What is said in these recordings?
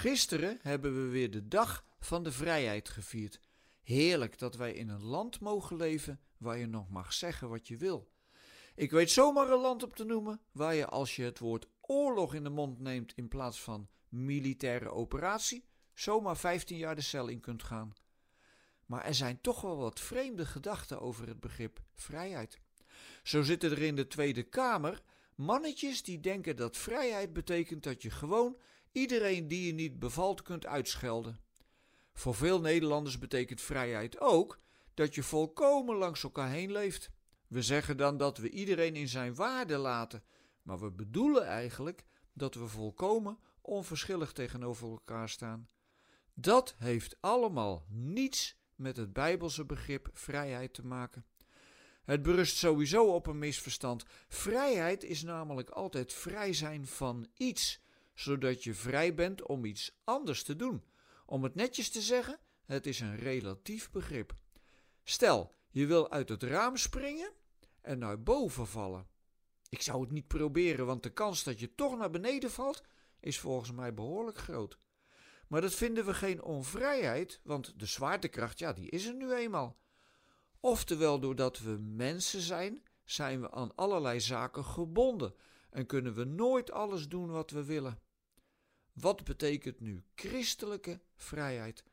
Gisteren hebben we weer de dag van de vrijheid gevierd. Heerlijk dat wij in een land mogen leven waar je nog mag zeggen wat je wil. Ik weet zomaar een land op te noemen waar je als je het woord oorlog in de mond neemt in plaats van militaire operatie, zomaar 15 jaar de cel in kunt gaan. Maar er zijn toch wel wat vreemde gedachten over het begrip vrijheid. Zo zitten er in de Tweede Kamer mannetjes die denken dat vrijheid betekent dat je gewoon iedereen die je niet bevalt kunt uitschelden. Voor veel Nederlanders betekent vrijheid ook dat je volkomen langs elkaar heen leeft. We zeggen dan dat we iedereen in zijn waarde laten, maar we bedoelen eigenlijk dat we volkomen onverschillig tegenover elkaar staan. Dat heeft allemaal niets met het Bijbelse begrip vrijheid te maken. Het berust sowieso op een misverstand. Vrijheid is namelijk altijd vrij zijn van iets, zodat je vrij bent om iets anders te doen. Om het netjes te zeggen, het is een relatief begrip. Stel, je wil uit het raam springen en naar boven vallen. Ik zou het niet proberen, want de kans dat je toch naar beneden valt is volgens mij behoorlijk groot. Maar dat vinden we geen onvrijheid, want de zwaartekracht, ja, die is er nu eenmaal. Oftewel, doordat we mensen zijn, zijn we aan allerlei zaken gebonden en kunnen we nooit alles doen wat we willen. Wat betekent nu christelijke vrijheid?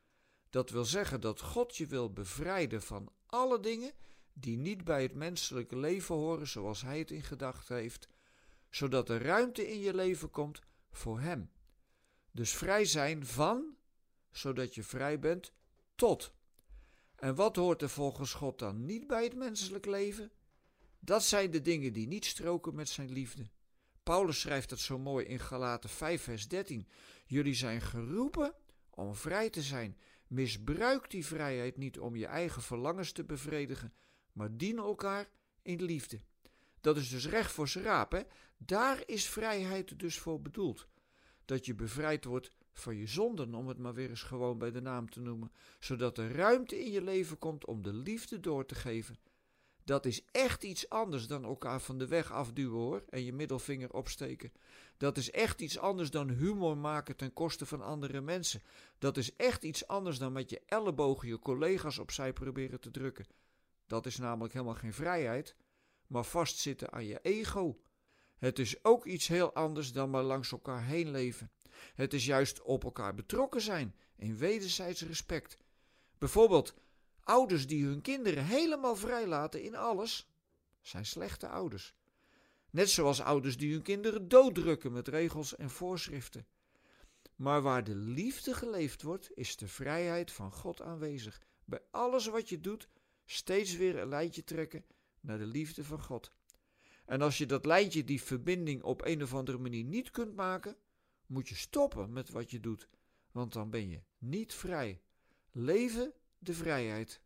Dat wil zeggen dat God je wil bevrijden van alle dingen die niet bij het menselijke leven horen zoals Hij het in gedachten heeft, zodat er ruimte in je leven komt voor Hem. Dus vrij zijn van, zodat je vrij bent tot. En wat hoort er volgens God dan niet bij het menselijk leven? Dat zijn de dingen die niet stroken met zijn liefde. Paulus schrijft dat zo mooi in Galaten 5, vers 13. Jullie zijn geroepen om vrij te zijn. Misbruik die vrijheid niet om je eigen verlangens te bevredigen, maar dien elkaar in liefde. Dat is dus recht voor zijn raap, hè? Daar is vrijheid dus voor bedoeld. Dat je bevrijd wordt van je zonden, om het maar weer eens gewoon bij de naam te noemen, zodat er ruimte in je leven komt om de liefde door te geven. Dat is echt iets anders dan elkaar van de weg afduwen hoor en je middelvinger opsteken. Dat is echt iets anders dan humor maken ten koste van andere mensen. Dat is echt iets anders dan met je ellebogen je collega's opzij proberen te drukken. Dat is namelijk helemaal geen vrijheid, maar vastzitten aan je ego. Het is ook iets heel anders dan maar langs elkaar heen leven. Het is juist op elkaar betrokken zijn, in wederzijds respect. Bijvoorbeeld, ouders die hun kinderen helemaal vrijlaten in alles, zijn slechte ouders. Net zoals ouders die hun kinderen dooddrukken met regels en voorschriften. Maar waar de liefde geleefd wordt, is de vrijheid van God aanwezig. Bij alles wat je doet, steeds weer een lijntje trekken naar de liefde van God. En als je dat lijntje, die verbinding op een of andere manier niet kunt maken, moet je stoppen met wat je doet, want dan ben je niet vrij. Leven de vrijheid.